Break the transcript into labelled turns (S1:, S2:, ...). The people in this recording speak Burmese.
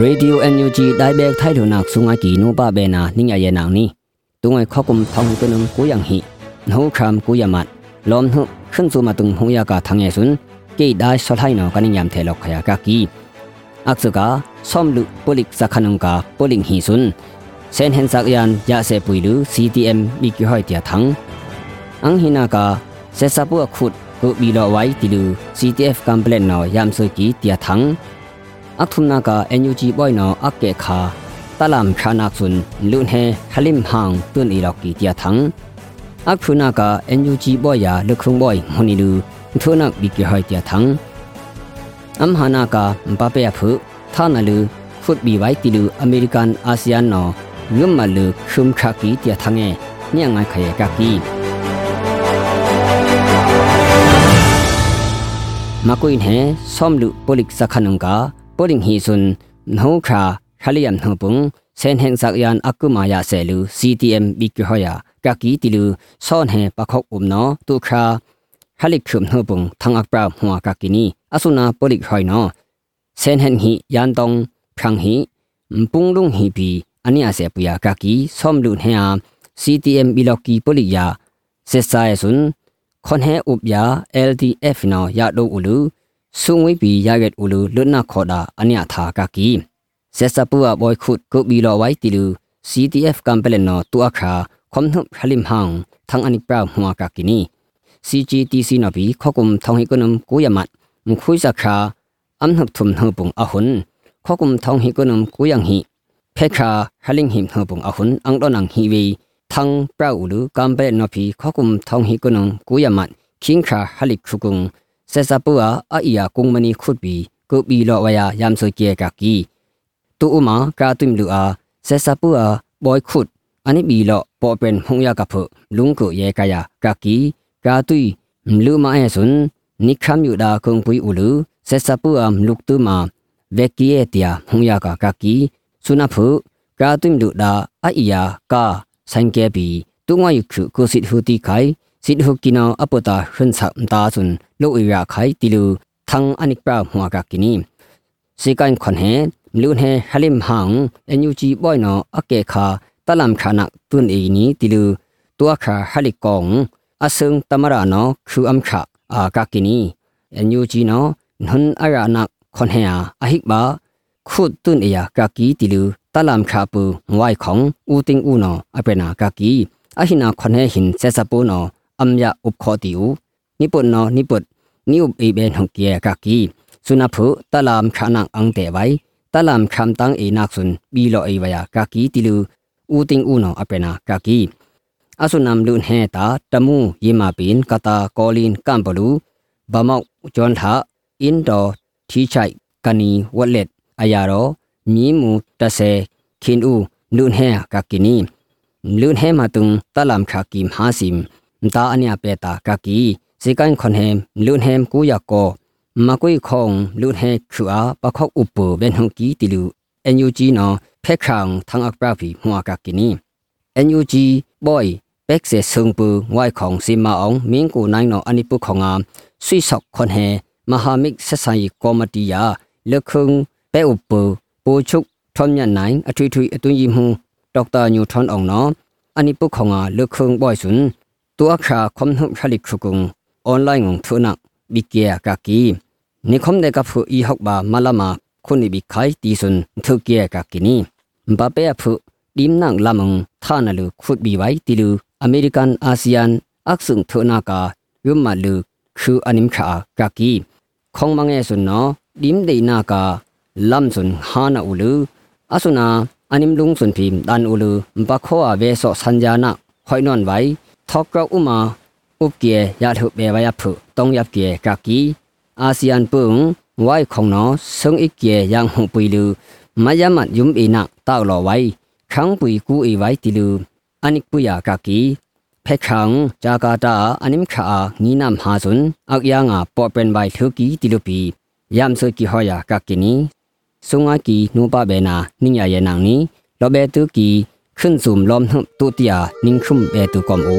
S1: ရေဒီယို NUG ဒိုင်ဘက်ထိုင်လို့နောက်ဆုငါကီနိုပါဘေနာနင်းရရဲ့နောင်နီတုံငိုင်ခောက်ကုမ်ထောင်းကနုံကိုယံဟိနှုခမ်ကိုယမတ်လောမ်နှုခွန်းစုမတုံဟူယာကထငယ်ဆွန်းကေဒိုင်ဆော်ထိုင်နောကနင်းယမ်ထဲလောက်ခယာကကီအခစကာ som lu polik sakhanung ka poling hi sun sen hen sak yan ya se puilu CTM mi ki hoi tia thang ang hina ka se sapu khut ko bi lo wai tilu CTF complaint no yam so ki tia thang อักทุมนากา NUG บอยนออักเกคาตะลามชานักสุนลุนเฮฮัลิมฮังตุนอีลอกกีเตียทังอักพุนากา NUG บอยาลึกคุงบอยมนิลูทุนักบิกิหอยเตียทังอัมฮานากาปาเปียพุท่านาลูฟุตบีไว้ติลูอเมริกันอาเซียนนอยุมมาลูคุมคากีเตียทังเอเนี่ยงไงขยกากีมากุยเฮซอมลุปลิก ပိုလင်ဟီဆွန်းနှောခါခလျမ်နှောပုန်စန်ဟန်ဇက်ယန်အကူမာယာဆဲလူ CTM ဘီကဟယာကကီတီလူဆွန်ဟေပခောက်ဥမနောတူခါဟလိခုမနှောပုန်ထန်အပရာဟွာကကီနီအဆုနာပိုလင်ဟိုင်နောစန်ဟန်ဟီယန်တုံဖရန်ဟီပုန်လုံဟီပီအနိယဆေပူယာကကီဆွမ်လူဟေယာ CTM ဘီလော်ကီပိုလီယာဆက်ဆိုင်ဆွန်းခွန်ဟဲဥပယာ LDF နောယာဒိုဥလူ ဆုငွေပီရရက်ဥလူလွတ်နာခေါ်တာအညသာကကီဆက်စပူအဘွိုခုတ်ကုဘီလောဝိုင်တီလူ CTF ကမ်ပလန်နောတူအခါခွန်နှုဟလိမ်ဟန်သန်းအနိပရာဟွာကကီနီ CGTC နဘီခကုမ်ထောင်းဟိကနမ်ကိုယမတ်မခွိစခါအမ်နှပ်ထုမ်နှပုန်အဟွန်ခကုမ်ထောင်းဟိကနမ်ကိုယန်ဟိဖေခါဟလင်းဟိမ်နှပုန်အဟွန်အန်တော့နန်ဟီဝေသန်းပရာဥလူကမ်ပလန်နောဖီခကုမ်ထောင်းဟိကနမ်ကိုယမတ်ခင်ခါ ဆက်စပူအားအီယာကုံမနီခုတ်ပြီးကုပီလောဝယာယမ်ဆိုကေကကီတူအမကာတွင်လူအားဆက်စပူအားဘွိုက်ခုတ်အနိဘီလောပေါ်ပန်ဟုံရကဖလုံကိုယေကယာကကီကာတွိလူမအဲဆွန်နိခမ်ယူဒါကုံပွီဥလူဆက်စပူအားလုကတူမာဝက်ကီယေတယာဟုံရကကကီဆုနဖုကာတွင်လူဒါအီယာကာဆိုင်ကေပီတုံဝယခုကိုစစ်ဟူတီခိုင် ปัวลุกตุมาเวกีเอเตียหงยากากากีสุนาพุกาตุมลูดาอาอียากาสังเกบีตุงวายุคุกุสิทหูตีไคสิทหูกินาอปตาหึนสัมตาซุนလိုအရာခိုင်တီလူသံအနိကပရာဟွာကကိနီစီကန်ခွန်ဟေလူဟေဟလိမ်ဟန်အန်ယူဂျီဘွိုင်နောအကေခါတလမ်ခါနတွန်အီနီတီလူတွာခါဟလိကောင်အဆုံတမရာနောခူအမ်ခါအာကကိနီအန်ယူဂျီနောနွန်အရာနခွန်ဟေအဟိကဘာခုတ်တွန်အရာကကီတီလူတလမ်ခါပူငွိုင်ခေါင်ဦးတင်ဦးနောအပနာကကီအဟိနာခွန်ဟေဟင်ဆက်စပိုနော အမ်ယဥပခောတီဦးนิปุนนอนิปุดนิวเอเบนหงเกียกากีสุนัพุตะลามขานังอังเตไว้ตะลามคำตังเอนักสุนบีโลเอวายากากีติลูอูติงอูนออเปนากากีအဆုနမ်လူန်ဟဲတာတမူယေမာပင်ကတာကောလင်ကမ်ဘလူဘမောက်ဂျွန်သာအင်ဒိုထီချိုက်ကနီဝက်လက်အယာရောမီမူတဆေခင်ဦးလူန်ဟဲကကီနီလူန်ဟဲမတုံတလမ်ခါကီမ်ဟာစင် တာအညာပေတာကကီစေကန်ခွန်ဟမ်လွန်ဟမ်ကူယကောမကွိခုံလွန်ဟဲခွာပခောက်ဥပဝဲနှုကီတီလူအန်ယူဂျီနော်ဖက်ခေါင်ထန်အပရာဖီမှွာကကီနီအန်ယူဂျီဘွိုင်ပက်ဆေဆုံပူဝိုင်ခေါင်စီမအောင်မင်းကိုနိုင်နော်အနိပုခေါငါဆွိဆောက်ခွန်ဟဲမဟာမိတ်ဆက်ဆိုင်ကောမတီယာလခုံပဲဥပပိုချုပ်ထွန်ညနိုင်အထွေထွေအတွင်းကြီးမှုဒေါက်တာညူထွန်အောင်နော်အနိပုခေါငါလခုံဘွိုင်ဆွန်း ตัวคราคมนุชลิกชุกุงออนไลน์งทุนักบิเกียกากีนิคมเดกับผู้อีฮอกบามาลามาคนบิไคตีสุนทุเกียกากินีบาเปียผู้ดิมนังลำงท่านลูขุดบีไว้ติลูอเมริกันอาเซียนอักสึงทุนากายุมมาลูคืออนิมขากากีของมังเอสุนเนาะดิมเดนากาลำสุนฮานาอูลูอาสุนาอนิมลุงสุนพิมดันอูลูบาโคอาเวโซสัญญาณะหอยนอนไว้ ထောက်ကောက်ဥမာဥပကေရထုပေဝယဖုတုံးယပ်ကေကကီအာဆီယံပုံဝိုင်ခုံနောဆုံဣကေယံဟုပွီလူမယမတ်ယုံအီနာတောက်လောဝိုင်ခန်းပွီကူအီဝိုင်တီလူအနိပုယာကကီဖက်ခံဂျာကာတာအနိမခာငီနမ်ဟာဇွန်အောက်ယာငါပေါ်ပန်ဘိုင်ထုကီတီလူပီယမ်ဆွကီဟောယာကကီနီဆုငါကီနူပဘေနာနိညာယေနန်နီလောဘေတုကီ ะเบนานิยายนางนี้ลอเบตุกีขึ้นสุ่มล้อมตุติยานิ่งคุมเบตุกอมอู